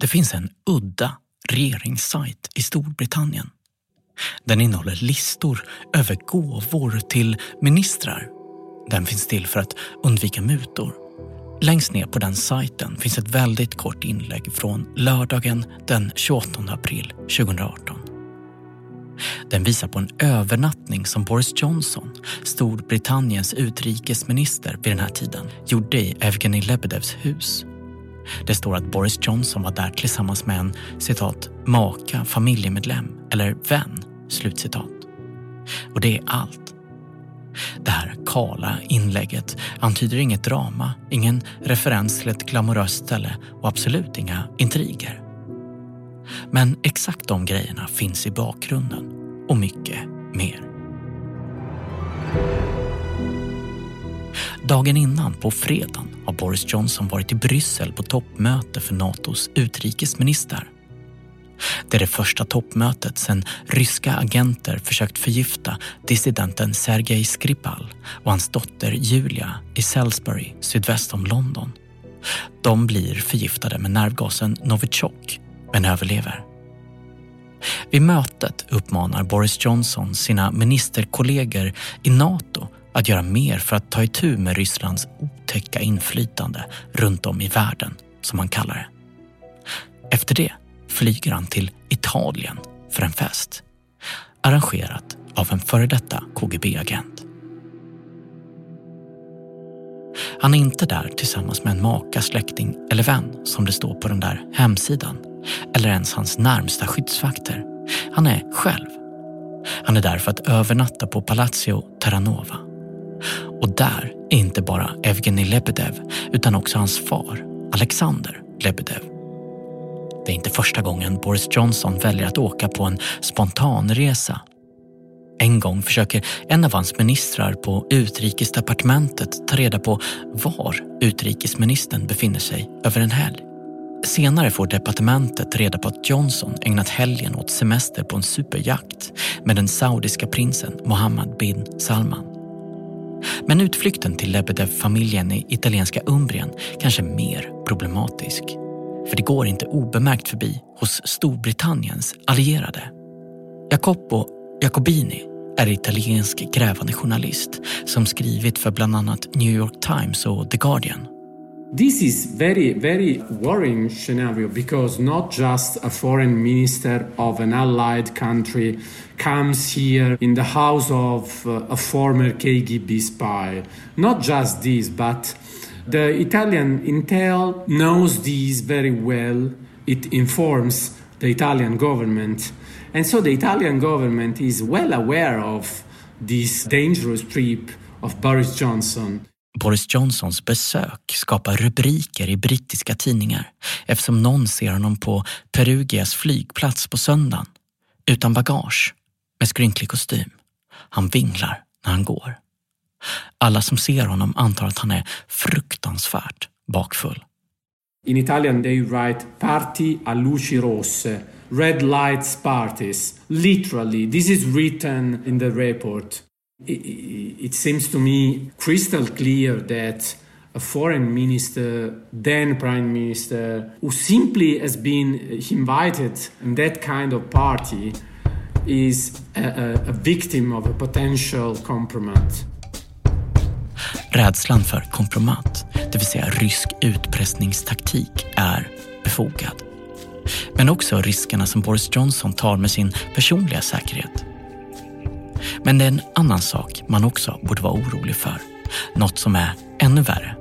Det finns en udda regeringssajt i Storbritannien. Den innehåller listor över gåvor till ministrar. Den finns till för att undvika mutor. Längst ner på den sajten finns ett väldigt kort inlägg från lördagen den 28 april 2018. Den visar på en övernattning som Boris Johnson, Storbritanniens utrikesminister vid den här tiden, gjorde i Evgenij Lebedevs hus. Det står att Boris Johnson var där tillsammans med en citat, maka, familjemedlem eller vän. Slutcitat. Och det är allt. Det här kala inlägget antyder inget drama, ingen referens till ett glamoröst ställe och absolut inga intriger. Men exakt de grejerna finns i bakgrunden och mycket mer. Dagen innan, på fredagen, har Boris Johnson varit i Bryssel på toppmöte för Natos utrikesminister. Det är det första toppmötet sedan ryska agenter försökt förgifta dissidenten Sergej Skripal och hans dotter Julia i Salisbury sydväst om London. De blir förgiftade med nervgasen Novichok men överlever. Vid mötet uppmanar Boris Johnson sina ministerkollegor i Nato att göra mer för att ta itu med Rysslands otäcka inflytande runt om i världen, som han kallar det. Efter det flyger han till Italien för en fest. Arrangerat av en före detta KGB-agent. Han är inte där tillsammans med en maka, släkting eller vän som det står på den där hemsidan eller ens hans närmsta skyddsvakter. Han är själv. Han är där för att övernatta på Palazzo Terranova. Och där är inte bara Evgenij Lebedev utan också hans far, Alexander Lebedev. Det är inte första gången Boris Johnson väljer att åka på en spontanresa. En gång försöker en av hans ministrar på utrikesdepartementet ta reda på var utrikesministern befinner sig över en helg. Senare får departementet reda på att Johnson ägnat helgen åt semester på en superjakt med den saudiska prinsen Mohammed bin Salman. Men utflykten till Lebedev-familjen i italienska Umbrien kanske är mer problematisk. För det går inte obemärkt förbi hos Storbritanniens allierade. Jacopo Jacobini är italiensk grävande journalist som skrivit för bland annat New York Times och The Guardian. This is very, very worrying scenario because not just a foreign minister of an allied country comes here in the house of uh, a former KGB spy. Not just this, but the Italian intel knows this very well. It informs the Italian government. And so the Italian government is well aware of this dangerous trip of Boris Johnson. Boris Johnsons besök skapar rubriker i brittiska tidningar eftersom någon ser honom på Perugias flygplats på söndagen utan bagage med skrynklig kostym. Han vinglar när han går. Alla som ser honom antar att han är fruktansvärt bakfull. In Italian they write party a luci rosse, red lights parties. Literally, this is written in the report. It seems to me crystal clear that a foreign minister, then prime minister, who simply has been invited in that kind of party is a, a victim of a potential compromise. Rädslan för kompromat, det vill säga rysk utpressningstaktik, är befogad. Men också riskerna som Boris Johnson tar med sin personliga säkerhet. Men det är en annan sak man också borde vara orolig för. Något som är ännu värre.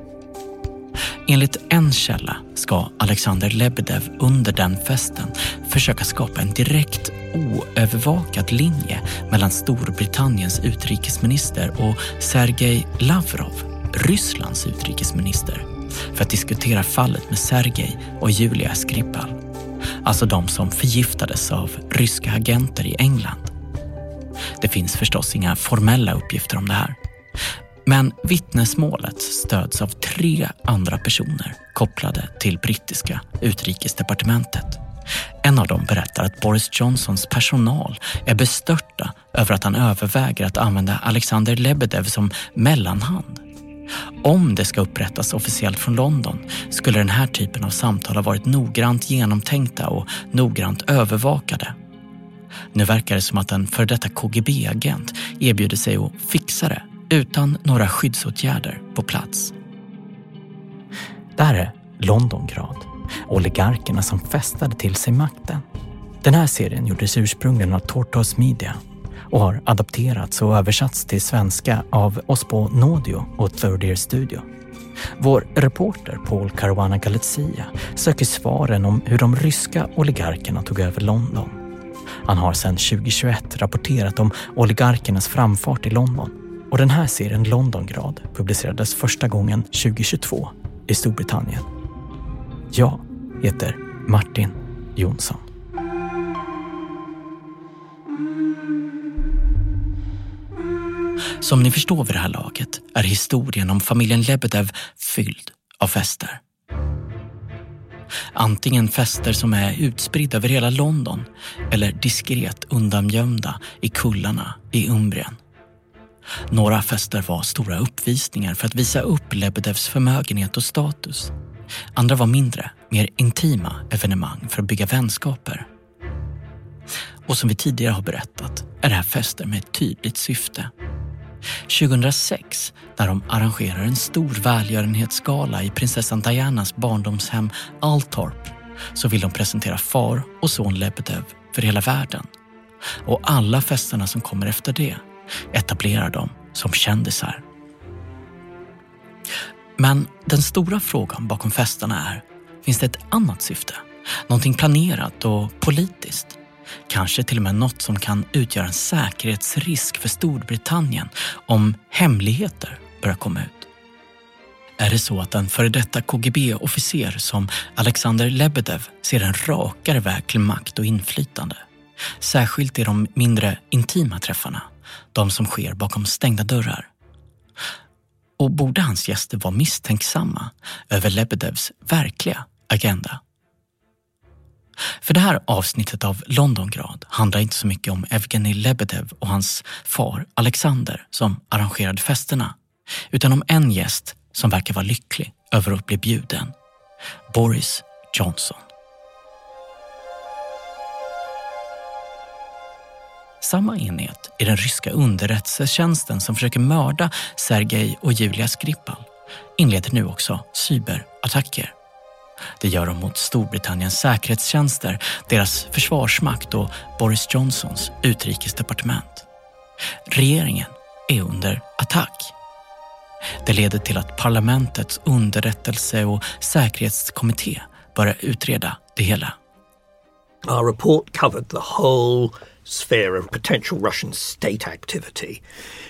Enligt en källa ska Alexander Lebedev under den festen försöka skapa en direkt oövervakad linje mellan Storbritanniens utrikesminister och Sergej Lavrov, Rysslands utrikesminister, för att diskutera fallet med Sergej och Julia Skripal. Alltså de som förgiftades av ryska agenter i England. Det finns förstås inga formella uppgifter om det här. Men vittnesmålet stöds av tre andra personer kopplade till brittiska utrikesdepartementet. En av dem berättar att Boris Johnsons personal är bestörta över att han överväger att använda Alexander Lebedev som mellanhand. Om det ska upprättas officiellt från London skulle den här typen av samtal ha varit noggrant genomtänkta och noggrant övervakade. Nu verkar det som att en för detta KGB-agent erbjuder sig att fixa det utan några skyddsåtgärder på plats. Det här är Londongrad, oligarkerna som fästade till sig makten. Den här serien gjordes ursprungligen av Tortoise Media och har adapterats och översatts till svenska av oss på Nodio och Third Ear Studio. Vår reporter Paul Caruana Galizia söker svaren om hur de ryska oligarkerna tog över London. Han har sedan 2021 rapporterat om oligarkernas framfart i London och den här serien Londongrad publicerades första gången 2022 i Storbritannien. Jag heter Martin Jonsson. Som ni förstår vid det här laget är historien om familjen Lebedev fylld av fester. Antingen fester som är utspridda över hela London eller diskret undangömda i kullarna i Umbrien. Några fester var stora uppvisningar för att visa upp Lebedevs förmögenhet och status. Andra var mindre, mer intima evenemang för att bygga vänskaper. Och som vi tidigare har berättat är det här fester med ett tydligt syfte. 2006, när de arrangerar en stor välgörenhetsgala i prinsessan Dianas barndomshem Altorp, så vill de presentera far och son Lebedev för hela världen. Och alla festerna som kommer efter det etablerar dem som kändisar. Men den stora frågan bakom festerna är, finns det ett annat syfte? Någonting planerat och politiskt? Kanske till och med något som kan utgöra en säkerhetsrisk för Storbritannien om hemligheter börjar komma ut. Är det så att en före detta KGB-officer som Alexander Lebedev ser en rakare väg till makt och inflytande? Särskilt i de mindre intima träffarna, de som sker bakom stängda dörrar. Och borde hans gäster vara misstänksamma över Lebedevs verkliga agenda? För det här avsnittet av Londongrad handlar inte så mycket om Evgenij Lebedev och hans far Alexander som arrangerade festerna, utan om en gäst som verkar vara lycklig över att bli bjuden. Boris Johnson. Samma enhet i den ryska underrättelsetjänsten som försöker mörda Sergej och Julia Skripal inleder nu också cyberattacker det gör de mot Storbritanniens säkerhetstjänster, deras försvarsmakt och Boris Johnsons utrikesdepartement. Regeringen är under attack. Det leder till att parlamentets underrättelse och säkerhetskommitté börjar utreda det hela. Our report covered the whole sphere of potential Russian state activity.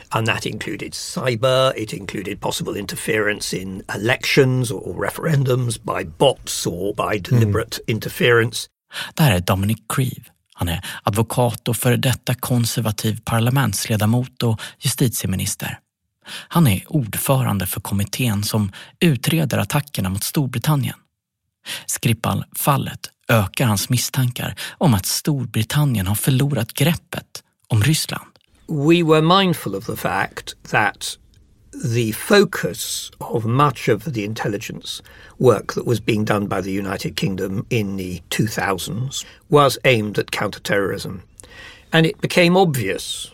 And that included cyber, it included possible interference in elections or referendums by bots or by deliberate mm. interference. Det här är Dominic Creeve. Han är advokat och före detta konservativ parlamentsledamot och justitieminister. Han är ordförande för kommittén som utreder attackerna mot Storbritannien. Skripal-fallet ökar hans misstankar om att Storbritannien har förlorat greppet om Ryssland. We were mindful of the fact that the focus of much of the intelligence work that was being done by the United Kingdom in the 2000s was aimed at counterterrorism. And it became obvious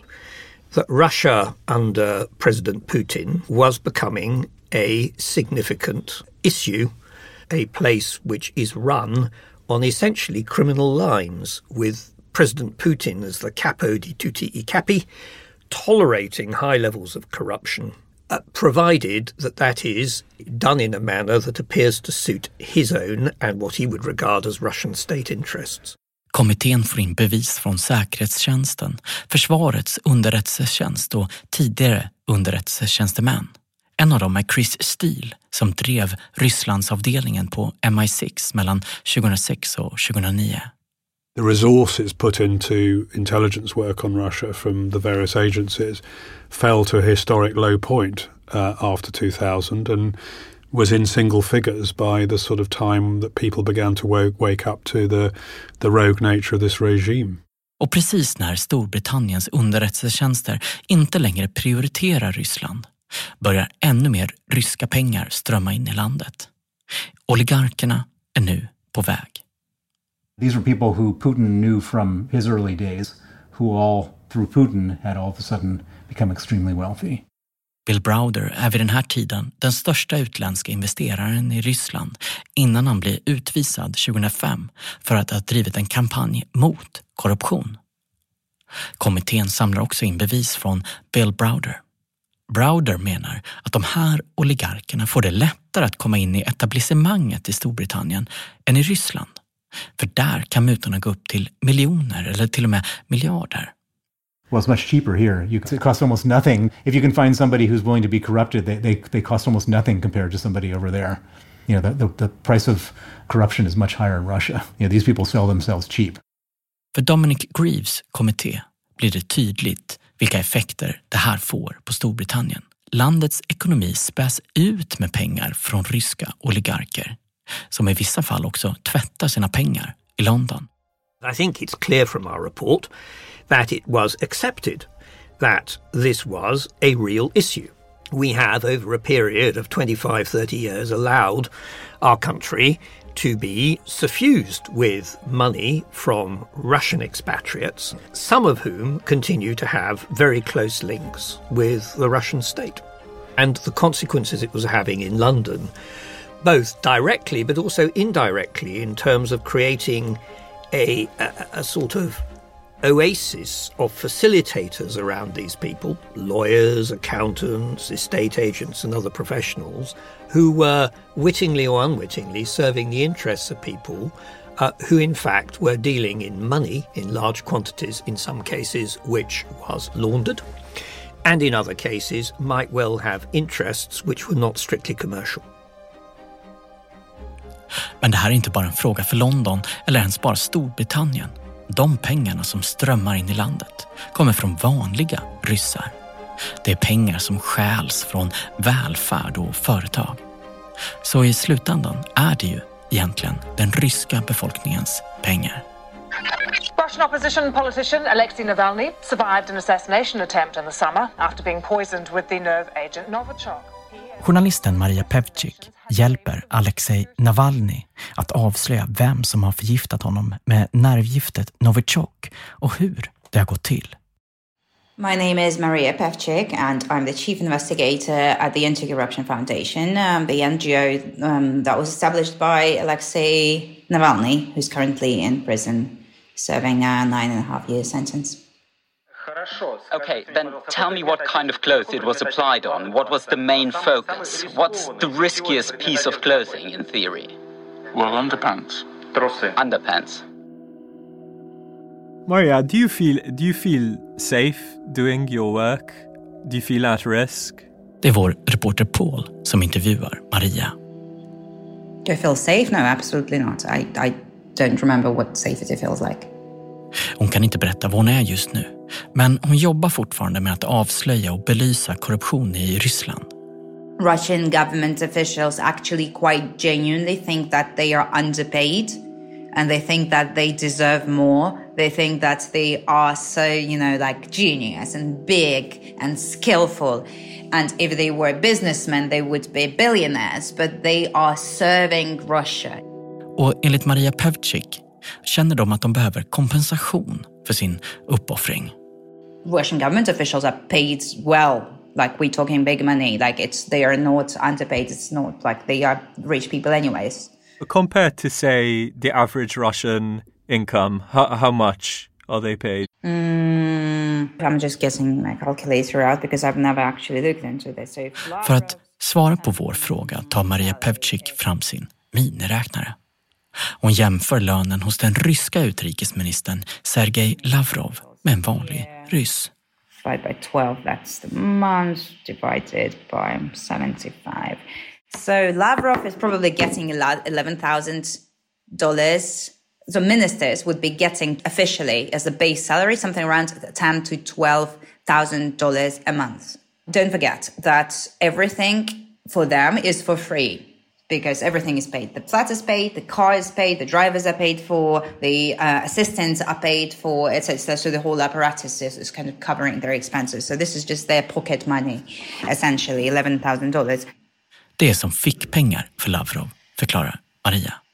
that Russia under President Putin was becoming a significant issue, a place which is run on essentially criminal lines, with President Putin as the capo di tutti i capi, tolerating high levels of corruption, uh, provided that that is done in a manner that appears to suit his own and what he would regard as Russian state interests. Kommittén får in bevis från säkerhetstjänsten, försvarets underrättelsetjänst och tidigare underrättelsetjänstemän. En av dem är Chris Steele som drev Rysslandsavdelningen på MI6 mellan 2006 och 2009. The resources put into intelligence work on Russia from the various agencies fell to a historic low point uh, after 2000 and was in single figures by the sort of time that people began to wake up to the, the rogue nature of this regime. Och precis när Storbritanniens underrättelsetjänster inte längre prioriterar Ryssland börjar ännu mer ryska pengar strömma in i landet. Oligarkerna är nu på väg. These were people who Putin knew from his early days, who all, through Putin, had all of a sudden become extremely wealthy. Bill Browder är vid den här tiden den största utländska investeraren i Ryssland innan han blir utvisad 2005 för att ha drivit en kampanj mot korruption. Kommittén samlar också in bevis från Bill Browder. Browder menar att de här oligarkerna får det lättare att komma in i etablissemanget i Storbritannien än i Ryssland. För där kan mutorna gå upp till miljoner eller till och med miljarder. Well, it's much cheaper here. You, it costs almost nothing. If you can find somebody who's willing to be corrupted, they, they, they cost almost nothing compared to somebody over there. You know, the, the, the price of corruption is much higher in Russia. You know, these people sell themselves cheap. För Dominic Greaves kommitté blir det tydligt vilka effekter det här får på Storbritannien. Landets ekonomi späs ut med pengar från ryska oligarker som i vissa fall också tvättar sina pengar i London. I think it's clear from our report that it was accepted that this was a real issue. We have, over a period of 25, 30 years, allowed our country to be suffused with money from Russian expatriates, some of whom continue to have very close links with the Russian state. And the consequences it was having in London, both directly but also indirectly, in terms of creating a, a, a sort of oasis of facilitators around these people lawyers, accountants, estate agents, and other professionals who were wittingly or unwittingly serving the interests of people uh, who, in fact, were dealing in money in large quantities, in some cases, which was laundered, and in other cases, might well have interests which were not strictly commercial. Men det här är inte bara en fråga för London eller ens bara Storbritannien. De pengarna som strömmar in i landet kommer från vanliga ryssar. Det är pengar som stjäls från välfärd och företag. Så i slutändan är det ju egentligen den ryska befolkningens pengar. Russian opposition politician Alexei Navalny survived an assassination attempt in the summer after being poisoned with the nerve agent Novichok. Journalisten Maria Pevcik hjälper Alexei Navalny att avslöja vem som har förgiftat honom med nervgiftet Novichok och hur det har gått till. My name is Maria Pevchik, and I'm the chief investigator at the Anti-Corruption Foundation, um, the NGO um, that was established by Alexei Navalny, who's currently in prison, serving a nine and a half year sentence. Okay, then tell me what kind of clothes it was applied on. What was the main focus? What's the riskiest piece of clothing in theory? Well, underpants. Underpants. Maria, do you feel do you feel safe doing your work? Do you feel at risk? Det är vår reporter Paul som intervjuar Maria. Do I feel safe? No, absolutely not. I, I don't remember what safety feels like. Hon kan inte berätta var hon är just nu, men hon jobbar fortfarande med att avslöja och belysa korruption i Ryssland. Russian government officials actually quite genuinely think that they are underpaid and they think that they deserve more. They think that they are so, you know, like genius and big and skillful. And if they were businessmen, they would be billionaires, but they are serving Russia. Och enligt Maria Pevcik känner de att de behöver kompensation för sin uppoffring. Russian government officials are paid well. Like we're talking big money. Like it's they are not underpaid. It's not like they are rich people anyways. Compared to say the average Russian income, how, how much are they paid? Mm, I'm just guessing my calculator out because I've never actually looked into this. So För att svara på vår fråga tar Maria Pevcik fram sin miniräknare. Hon jämför lönen hos den ryska utrikesministern Sergej Lavrov med en vanlig ryss. Divided by 12, that's the month divided by 75. So Lavrov is probably getting $11,000. So ministers would be getting officially as a base salary something around ten to $12,000 a month. Don't forget that everything for them is for free. because everything is paid. The flat is paid, the car is paid, the drivers are paid for, the uh, assistants are paid for, etc. So the whole apparatus is, is kind of covering their expenses. So this is just their pocket money, essentially, $11,000. Det som fickpengar för Lavrov, förklarar Maria.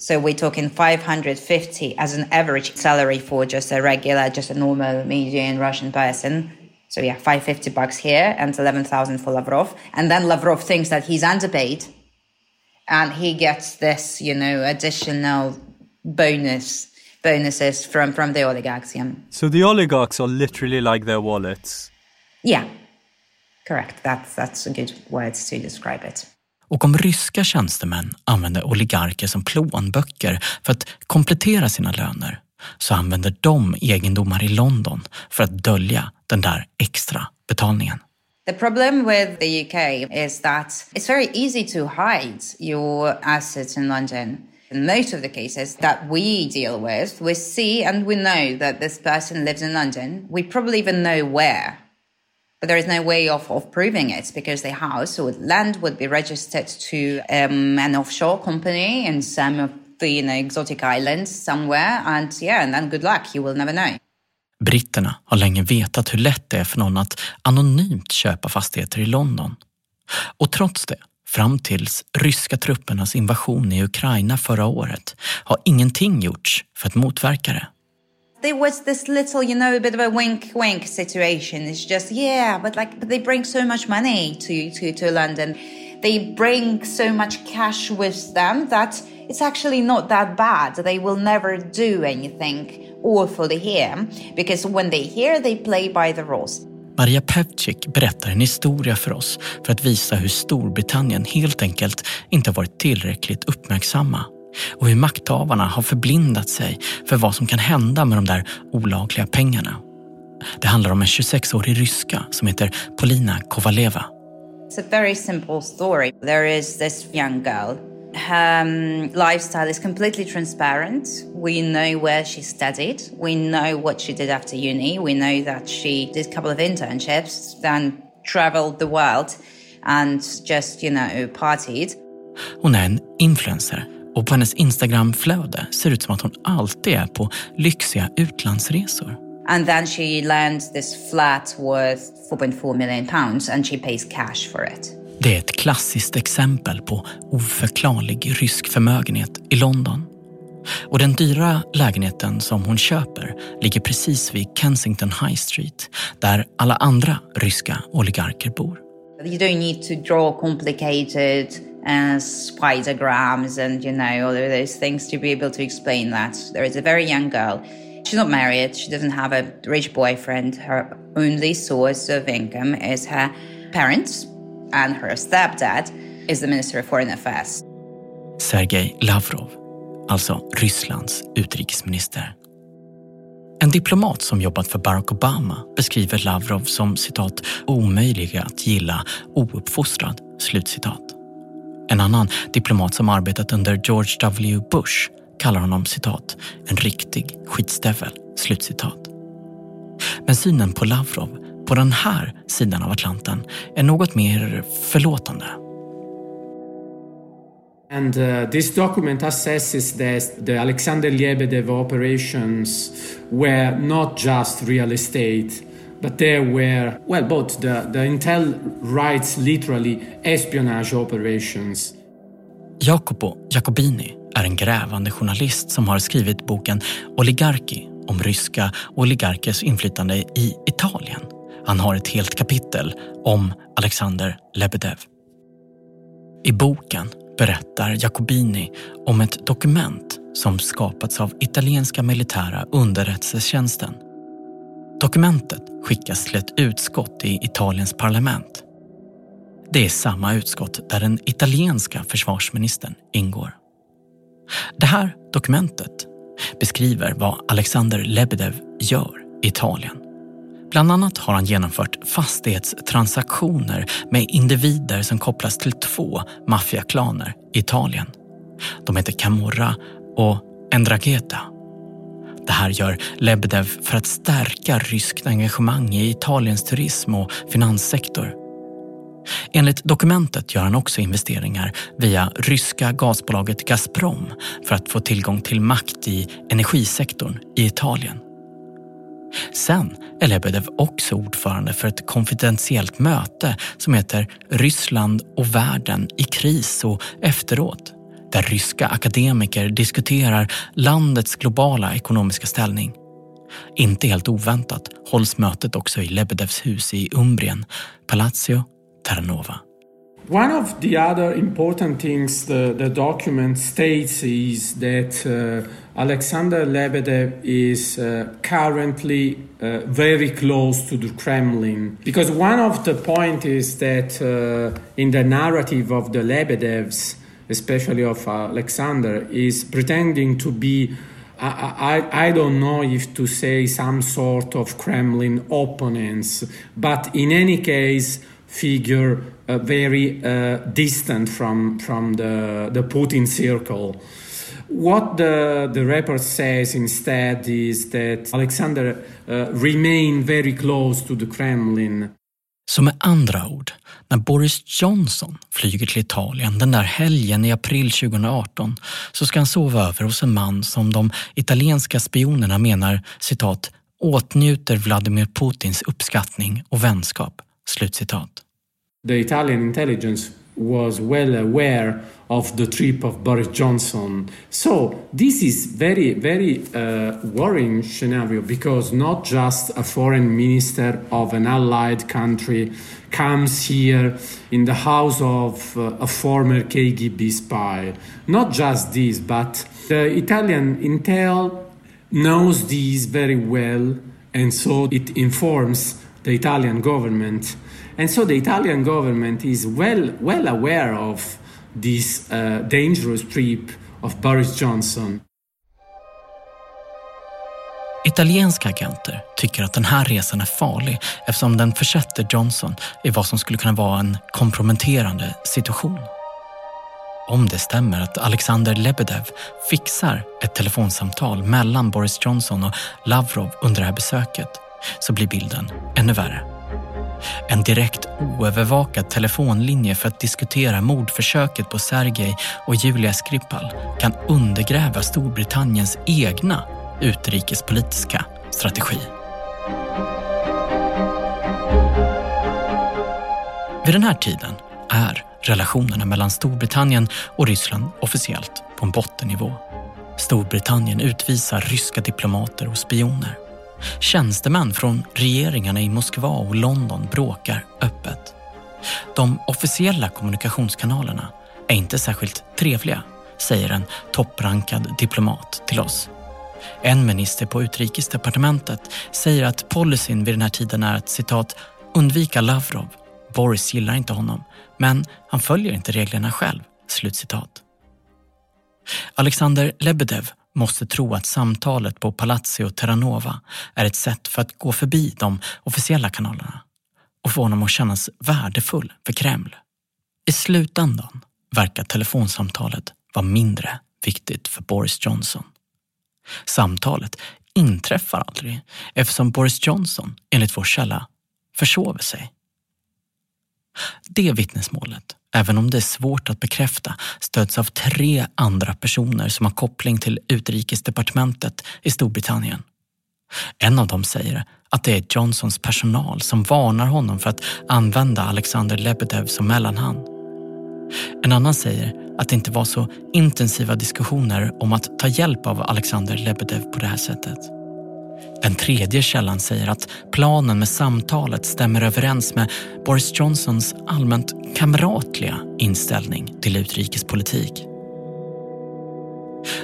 So we're talking 550 as an average salary for just a regular, just a normal median Russian person. So yeah, 550 bucks here and 11,000 for Lavrov. And then Lavrov thinks that he's underpaid and he gets this, you know, additional bonus bonuses from from the oligarchs. Yeah. So the oligarchs are literally like their wallets. Yeah, correct. That's that's a good word to describe it. Och om ryska tjänstemän använder oligarker som plånböcker för att komplettera sina löner så använder de egendomar i London för att dölja den där extra betalningen. The problem with the UK is that it's very easy to hide your assets in London. In most of the cases that we deal with, we see and we know that this person lives in London. We probably even know where. But there is no way of, of proving it because the house or land would be registered to um, an offshore company in some of the you know, exotic islands somewhere. And yeah, and then good luck, you will never know. Britterna har länge vetat hur lätt det är för någon att anonymt köpa fastigheter i London. Och trots det, fram tills ryska truppernas invasion i Ukraina förra året, har ingenting gjorts för att motverka det. There was this little, you know, a bit of a wink wink situation. It's just, yeah, but like, but they bring so much money to, to, to London. They bring so much cash with them that it's actually not that bad. They will never do anything awfully here because when they hear they play by the rules. Maria Pevcik berättar en historia för oss för att visa hur Storbritannien helt enkelt inte varit tillräckligt uppmärksamma och hur makthavarna har förblindat sig för vad som kan hända med de där olagliga pengarna. Det handlar om en 26-årig ryska som heter Polina Kovaleva. It's a very simple story. There is this young girl her um, lifestyle is completely transparent. We know where she studied. We know what she did after uni. We know that she did a couple of internships, then traveled the world and just, you know, partied. Hon är en influencer och på hennes Instagramflöde ser det ut som att hon alltid är på lyxiga utlandsresor. And then she lands this flat worth 4.4 million pounds and she pays cash for it. Det är ett klassiskt exempel på oförklarlig rysk förmögenhet i London. Och den dyra lägenheten som hon köper ligger precis vid Kensington High Street där alla andra ryska oligarker bor. You don't need to draw complicated uh, spidergrams and you know all of those things to be able to explain that. There is a very young girl. She's not married. She doesn't have a rich boyfriend. Her only source of income is her parents and her stepdad is the Minister of Foreign Affairs. Sergej Lavrov, alltså Rysslands utrikesminister. En diplomat som jobbat för Barack Obama beskriver Lavrov som citat omöjlig att gilla, ouppfostrad. Slutcitat. En annan diplomat som arbetat under George W Bush kallar honom citat en riktig skitstövel. Slutcitat. Men synen på Lavrov på den här sidan av Atlanten är något mer förlåtande. And uh, this document assesses that the Alexander Lebedev operations were not just real estate, but there were, well, both the, the Intel writes literally espionage operations. Jacopo Jacobini är en grävande journalist som har skrivit boken Oligarki om ryska oligarkers inflytande i Italien. Han har ett helt kapitel om Alexander Lebedev. I boken berättar Jacobini om ett dokument som skapats av italienska militära underrättelsetjänsten. Dokumentet skickas till ett utskott i Italiens parlament. Det är samma utskott där den italienska försvarsministern ingår. Det här dokumentet beskriver vad Alexander Lebedev gör i Italien. Bland annat har han genomfört fastighetstransaktioner med individer som kopplas till två maffiaklaner i Italien. De heter Camorra och Endragheta. Det här gör Lebedev för att stärka ryskt engagemang i Italiens turism och finanssektor. Enligt dokumentet gör han också investeringar via ryska gasbolaget Gazprom för att få tillgång till makt i energisektorn i Italien. Sen är Lebedev också ordförande för ett konfidentiellt möte som heter Ryssland och världen i kris och efteråt där ryska akademiker diskuterar landets globala ekonomiska ställning. Inte helt oväntat hålls mötet också i Lebedevs hus i Umbrien, Palazzo Terranova. One of the other important things the, the document states is that uh, Alexander Lebedev is uh, currently uh, very close to the Kremlin. Because one of the points is that uh, in the narrative of the Lebedevs, especially of Alexander, is pretending to be I, I, I, don't know if to say some sort of Kremlin opponents, but in any case, figure uh, very uh, distant from, from the, the Putin circle. What the, the report says instead is that Alexander uh, remained very close to the Kremlin. Så med andra ord, när Boris Johnson flyger till Italien den där helgen i april 2018 så ska han sova över hos en man som de italienska spionerna menar citat åtnjuter Vladimir Putins uppskattning och vänskap. Slutcitat. The Italian intelligence was well aware of the trip of Boris Johnson. So this is very, very uh, worrying scenario because not just a foreign minister of an allied country comes here in the house of uh, a former KGB spy. Not just this, but the Italian intel knows this very well, and so it informs the Italian government. And so the Italian government is well, well aware of this uh, dangerous trip of Boris Johnson. Italienska agenter tycker att den här resan är farlig eftersom den försätter Johnson i vad som skulle kunna vara en komprometterande situation. Om det stämmer att Alexander Lebedev fixar ett telefonsamtal mellan Boris Johnson och Lavrov under det här besöket så blir bilden ännu värre. En direkt oövervakad telefonlinje för att diskutera mordförsöket på Sergej och Julia Skripal kan undergräva Storbritanniens egna utrikespolitiska strategi. Vid den här tiden är relationerna mellan Storbritannien och Ryssland officiellt på en bottennivå. Storbritannien utvisar ryska diplomater och spioner. Tjänstemän från regeringarna i Moskva och London bråkar öppet. De officiella kommunikationskanalerna är inte särskilt trevliga, säger en topprankad diplomat till oss. En minister på utrikesdepartementet säger att policyn vid den här tiden är att citat undvika Lavrov. Boris gillar inte honom, men han följer inte reglerna själv. Slutcitat. Alexander Lebedev måste tro att samtalet på Palazzo Terranova är ett sätt för att gå förbi de officiella kanalerna och få honom att kännas värdefull för Kreml. I slutändan verkar telefonsamtalet vara mindre viktigt för Boris Johnson. Samtalet inträffar aldrig eftersom Boris Johnson, enligt vår källa, försover sig. Det vittnesmålet även om det är svårt att bekräfta, stöds av tre andra personer som har koppling till utrikesdepartementet i Storbritannien. En av dem säger att det är Johnsons personal som varnar honom för att använda Alexander Lebedev som mellanhand. En annan säger att det inte var så intensiva diskussioner om att ta hjälp av Alexander Lebedev på det här sättet. Den tredje källan säger att planen med samtalet stämmer överens med Boris Johnsons allmänt kamratliga inställning till utrikespolitik.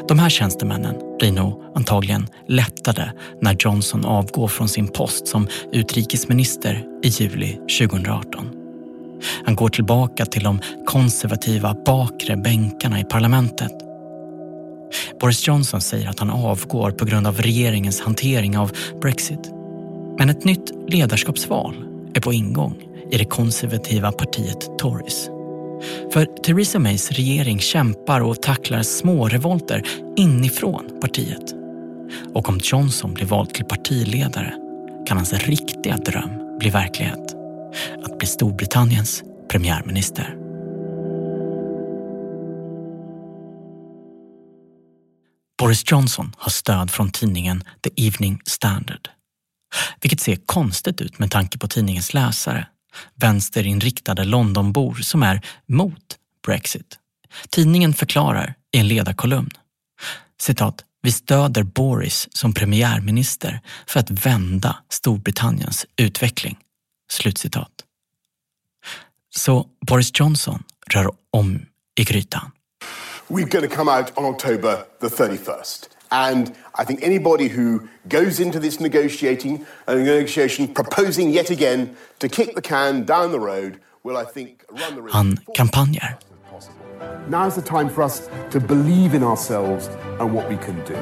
De här tjänstemännen blir nog antagligen lättade när Johnson avgår från sin post som utrikesminister i juli 2018. Han går tillbaka till de konservativa bakre bänkarna i parlamentet Boris Johnson säger att han avgår på grund av regeringens hantering av Brexit. Men ett nytt ledarskapsval är på ingång i det konservativa partiet Tories. För Theresa Mays regering kämpar och tacklar små revolter inifrån partiet. Och om Johnson blir vald till partiledare kan hans riktiga dröm bli verklighet. Att bli Storbritanniens premiärminister. Boris Johnson har stöd från tidningen The Evening Standard. Vilket ser konstigt ut med tanke på tidningens läsare, vänsterinriktade Londonbor som är mot Brexit. Tidningen förklarar i en ledarkolumn, citat, vi stöder Boris som premiärminister för att vända Storbritanniens utveckling. Slutcitat. Så Boris Johnson rör om i grytan. We're going to come out on October the 31st. And I think anybody who goes into this negotiating uh, negotiation proposing yet again to kick the can down the road will I think run the risk. Han kampanjar. Now's the time for us to believe in ourselves and what we can do.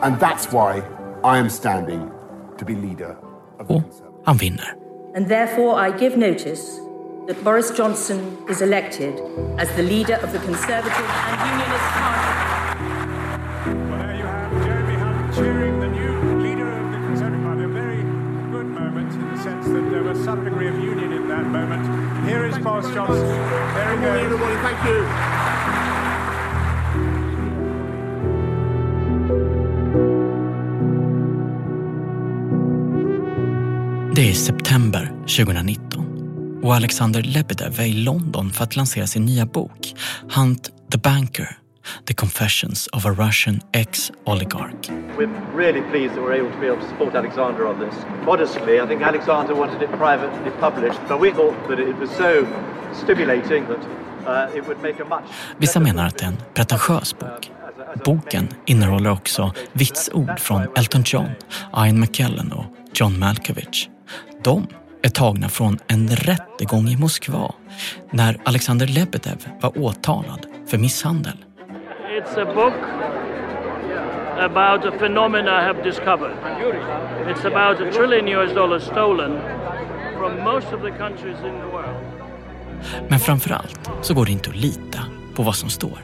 And that's why I am standing to be leader of the Och han vinner. And therefore I give notice that Boris Johnson is elected as the leader of the Conservative and Unionist Party. Well, there you have Jeremy Hunt cheering the new leader of the Conservative Party. A very good moment in the sense that there was some degree of union in that moment. Here is Boris Johnson. There he goes. everybody. Thank you. Det är september 2019 och Alexander Lebedev är i London för att lansera sin nya bok Hunt the Banker The Confessions of a Russian Ex-Oligarch. We're really pleased that we're able to be able to support Alexander on this. Modestly, I think Alexander wanted it privately published, but we thought that it was so stimulating that uh, it would make a much... Vissa menar att det är en pretentiös bok. Boken innehåller också vitsord från Elton John, Ian McKellen och John Malkovich. De är tagna från en rättegång i Moskva när Alexander Lebedev var åtalad för misshandel. It's a book about a phenomena I have discovered. It's about a trillion US dollars stolen from most of the countries in the world. Men framförallt så går det inte att lita på vad som står.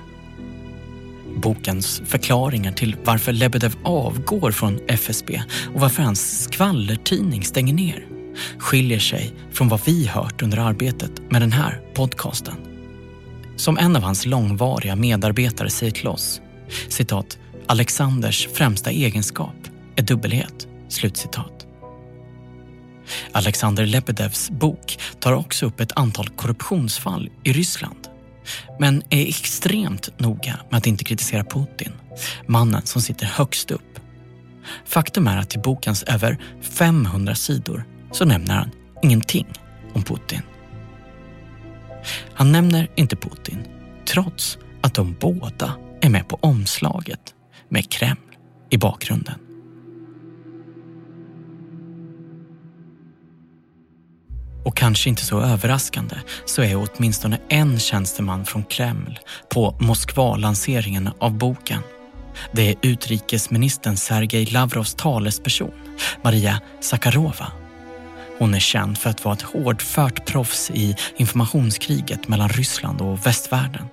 Bokens förklaringar till varför Lebedev avgår från FSB och varför hans skvallertidning stänger ner skiljer sig från vad vi hört under arbetet med den här podcasten. Som en av hans långvariga medarbetare säger till oss, citat, Alexanders främsta egenskap är dubbelhet, slutcitat. Alexander Lebedevs bok tar också upp ett antal korruptionsfall i Ryssland men är extremt noga med att inte kritisera Putin, mannen som sitter högst upp. Faktum är att i bokens över 500 sidor så nämner han ingenting om Putin. Han nämner inte Putin trots att de båda är med på omslaget med Kreml i bakgrunden. Och kanske inte så överraskande så är åtminstone en tjänsteman från Kreml på Moskva-lanseringen av boken. Det är utrikesministern Sergej Lavrovs talesperson, Maria Sakarova hon är känd för att vara ett hårdfört proffs i informationskriget mellan Ryssland och västvärlden.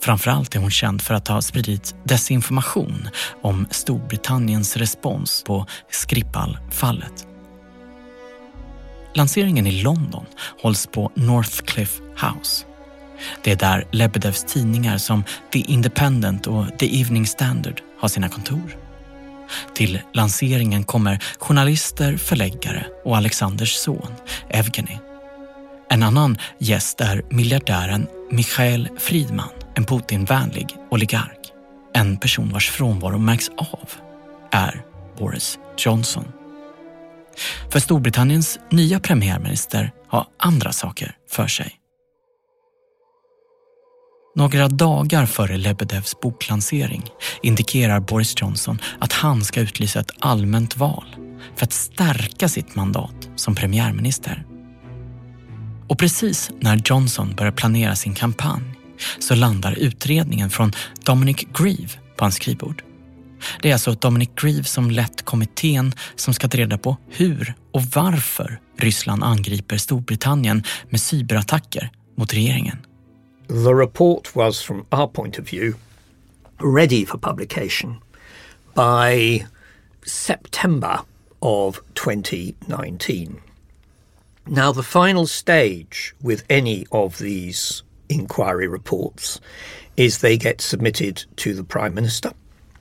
Framförallt är hon känd för att ha spridit desinformation om Storbritanniens respons på Skripal-fallet. Lanseringen i London hålls på Northcliffe House. Det är där Lebedevs tidningar som The Independent och The Evening Standard har sina kontor. Till lanseringen kommer journalister, förläggare och Alexanders son Evgeny. En annan gäst är miljardären Michael Friedman, en Putin-vänlig oligark. En person vars frånvaro märks av är Boris Johnson. För Storbritanniens nya premiärminister har andra saker för sig. Några dagar före Lebedevs boklansering indikerar Boris Johnson att han ska utlysa ett allmänt val för att stärka sitt mandat som premiärminister. Och precis när Johnson börjar planera sin kampanj så landar utredningen från Dominic Grieve på hans skrivbord. Det är alltså Dominic Grieve som lett kommittén som ska ta reda på hur och varför Ryssland angriper Storbritannien med cyberattacker mot regeringen. The report was, from our point of view, ready for publication by September of 2019. Now, the final stage with any of these inquiry reports is they get submitted to the Prime Minister,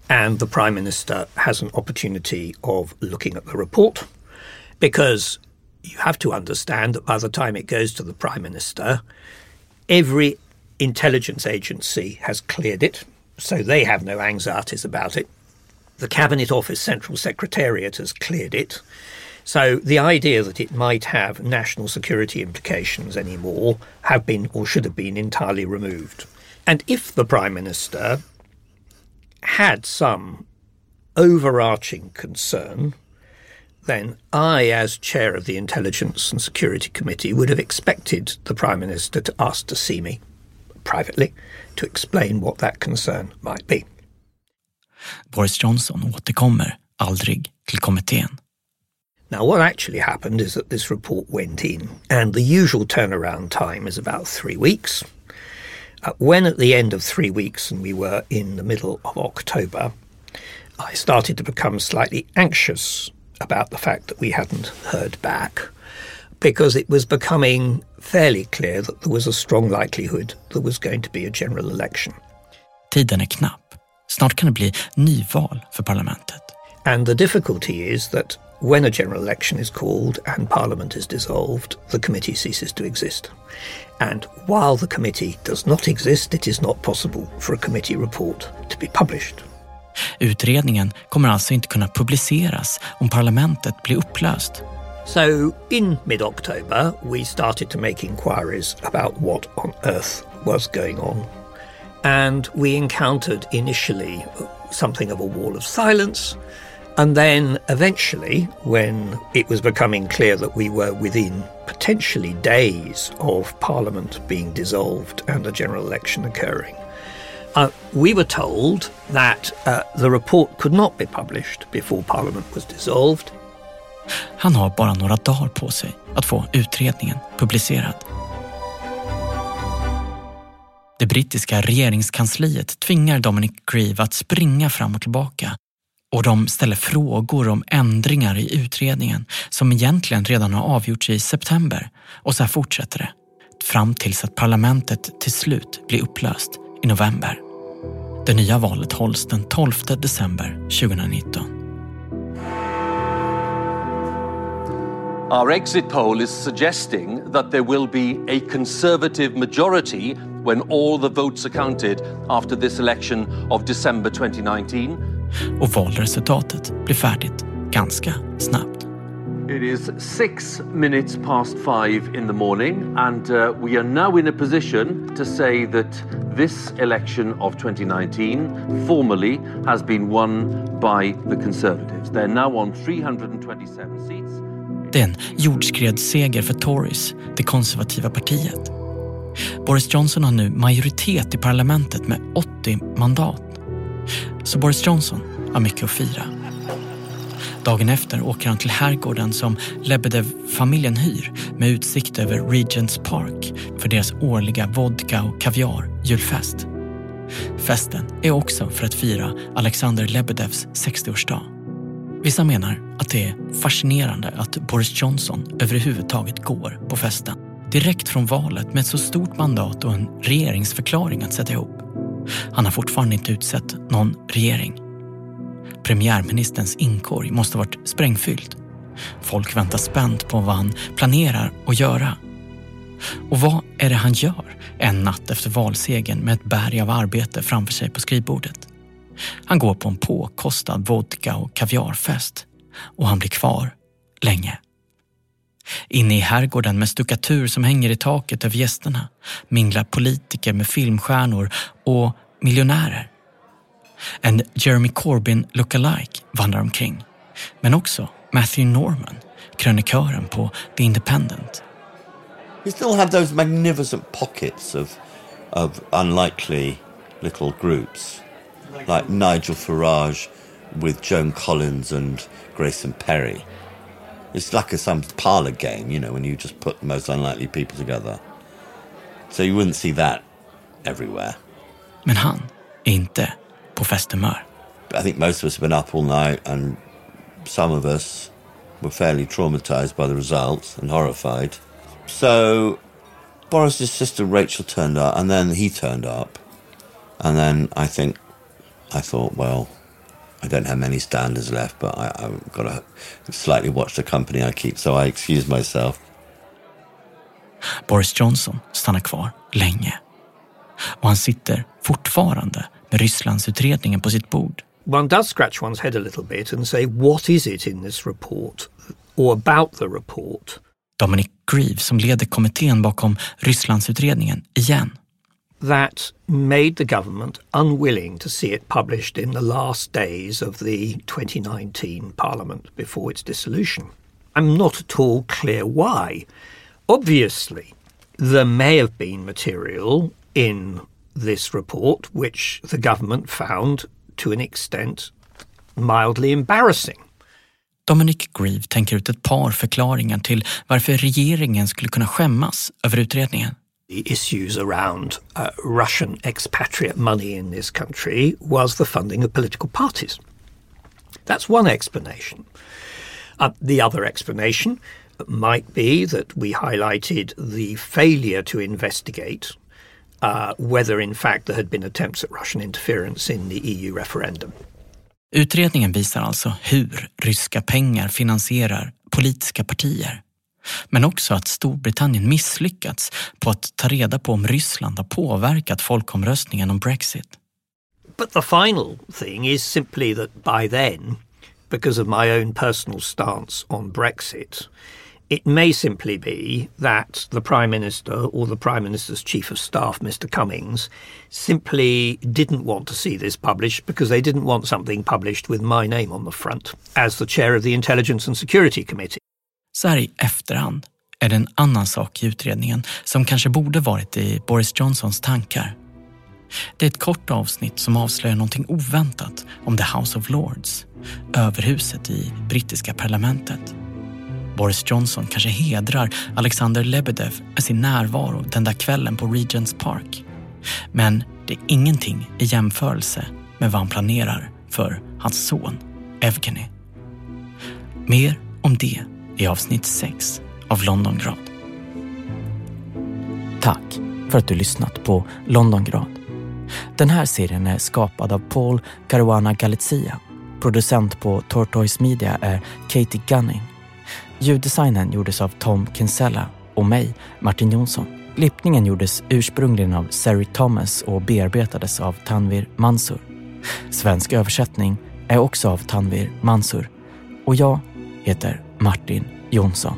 and the Prime Minister has an opportunity of looking at the report because you have to understand that by the time it goes to the Prime Minister, every intelligence agency has cleared it, so they have no anxieties about it. The Cabinet Office Central Secretariat has cleared it. So the idea that it might have national security implications anymore have been or should have been entirely removed. And if the Prime Minister had some overarching concern, then I, as chair of the Intelligence and Security Committee, would have expected the Prime Minister to ask to see me privately to explain what that concern might be. Boris Johnson återkommer aldrig till kommittén. Now, what actually happened is that this report went in, and the usual turnaround time is about three weeks. Uh, when at the end of three weeks, and we were in the middle of October, I started to become slightly anxious about the fact that we hadn't heard back because it was becoming fairly clear that there was a strong likelihood there was going to be a general election. Tiden är knapp. Snart kan det bli nyval för parlamentet. And the difficulty is that when a general election is called and Parliament is dissolved, the committee ceases to exist. And while the committee does not exist, it is not possible for a committee report to be published. Utredningen kommer alltså inte kunna publiceras om parlamentet blir upplöst. So in mid-October, we started to make inquiries about what on earth was going on. And we encountered initially something of a wall of silence, and then eventually, when it was becoming clear that we were within potentially days of Parliament being dissolved and a general election occurring, uh, we were told that uh, the report could not be published before Parliament was dissolved. Han har bara några dagar på sig att få utredningen publicerad. Det brittiska regeringskansliet tvingar Dominic Grieve att springa fram och tillbaka och de ställer frågor om ändringar i utredningen som egentligen redan har avgjorts i september. Och så här fortsätter det. Fram tills att parlamentet till slut blir upplöst i november. Det nya valet hålls den 12 december 2019. Our exit poll is suggesting that there will be a conservative majority when all the votes are counted after this election of December 2019. Och valresultatet blir färdigt ganska snabbt. It is six minutes past five in the morning, and uh, we are now in a position to say that this election of 2019 formally has been won by the Conservatives. They're now on 327 seats. Det är en jordskredsseger för Tories, det konservativa partiet. Boris Johnson har nu majoritet i parlamentet med 80 mandat. Så Boris Johnson har mycket att fira. Dagen efter åker han till herrgården som Lebedev-familjen hyr med utsikt över Regents Park för deras årliga vodka och kaviar julfest. Festen är också för att fira Alexander Lebedevs 60-årsdag. Vissa menar att det är fascinerande att Boris Johnson överhuvudtaget går på festen. Direkt från valet med ett så stort mandat och en regeringsförklaring att sätta ihop. Han har fortfarande inte utsett någon regering. Premiärministerns inkorg måste ha varit sprängfylld. Folk väntar spänt på vad han planerar att göra. Och vad är det han gör en natt efter valsegen med ett berg av arbete framför sig på skrivbordet? Han går på en påkostad vodka och kaviarfest och han blir kvar länge. Inne i herrgården med stuckatur som hänger i taket över gästerna minglar politiker med filmstjärnor och miljonärer. En Jeremy Corbyn lookalike vandrar omkring. Men också Matthew Norman, krönikören på The Independent. He still have those magnificent pockets of, of unlikely little groups, like Nigel Farage with Joan Collins and Grayson Perry. It's like a, some parlor game, you know, when you just put the most unlikely people together. So you wouldn't see that everywhere. Men han är inte på festhumör. I think most of us have been up all night and some of us were fairly traumatized by the results and horrified. So Boris's sister Rachel turned up, and then he turned up. And then I think, I thought, well, I don't have many standards left, but I, I've got to slightly watch the company I keep, so I excused myself. Boris Johnson stannar kvar länge. Och han sitter fortfarande med Rysslandsutredningen på sitt bord. One does scratch one's head a little bit and say, what is it in this report or about the report? Dominic Grieve som leder kommittén bakom Rysslandsutredningen igen. That made the government unwilling to see it published in the last days of the 2019 parliament before its dissolution. I'm not at all clear why. Obviously, there may have been material in this report which the government found to an extent mildly embarrassing. Dominic Grieve tänker ut ett par förklaringar till varför regeringen skulle kunna skämmas över utredningen. The issues around uh, Russian expatriate money in this country was the funding of political parties. That's one explanation. Uh, the other explanation might be that we highlighted the failure to investigate uh, whether, in fact, there had been attempts at Russian interference in the EU referendum. Utredningen visar alltså hur ryska pengar finansierar politiska partier. Men också att Storbritannien misslyckats på att ta reda på om Ryssland har påverkat folkomröstningen om Brexit. But the final thing is simply that by then, because of my own personal stance on Brexit, it may simply be that the Prime Minister or the Prime Minister's Chief of Staff, Mr. Cummings, simply didn't want to see this published because they didn't want something published with my name on the front as the chair of the Intelligence and Security Committee. Så här i efterhand är det en annan sak i utredningen som kanske borde varit i Boris Johnsons tankar. Det är ett kort avsnitt som avslöjar någonting oväntat om The House of Lords, överhuset i brittiska parlamentet. Boris Johnson kanske hedrar Alexander Lebedev med sin närvaro den där kvällen på Regents Park. Men det är ingenting i jämförelse med vad han planerar för hans son Evgeny. Mer om det i avsnitt 6 av Londongrad. Tack för att du lyssnat på Londongrad. Den här serien är skapad av Paul Caruana Galizia. Producent på Tortoise Media är Katie Gunning. Ljuddesignen gjordes av Tom Kinsella och mig, Martin Jonsson. Klippningen gjordes ursprungligen av Sari Thomas och bearbetades av Tanvir Mansur. Svensk översättning är också av Tanvir Mansur. Och jag heter Martin Jonsson.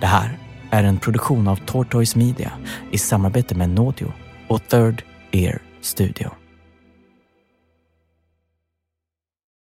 Det här är en produktion av Tortoise Media i samarbete med Nodio och Third Ear Studio.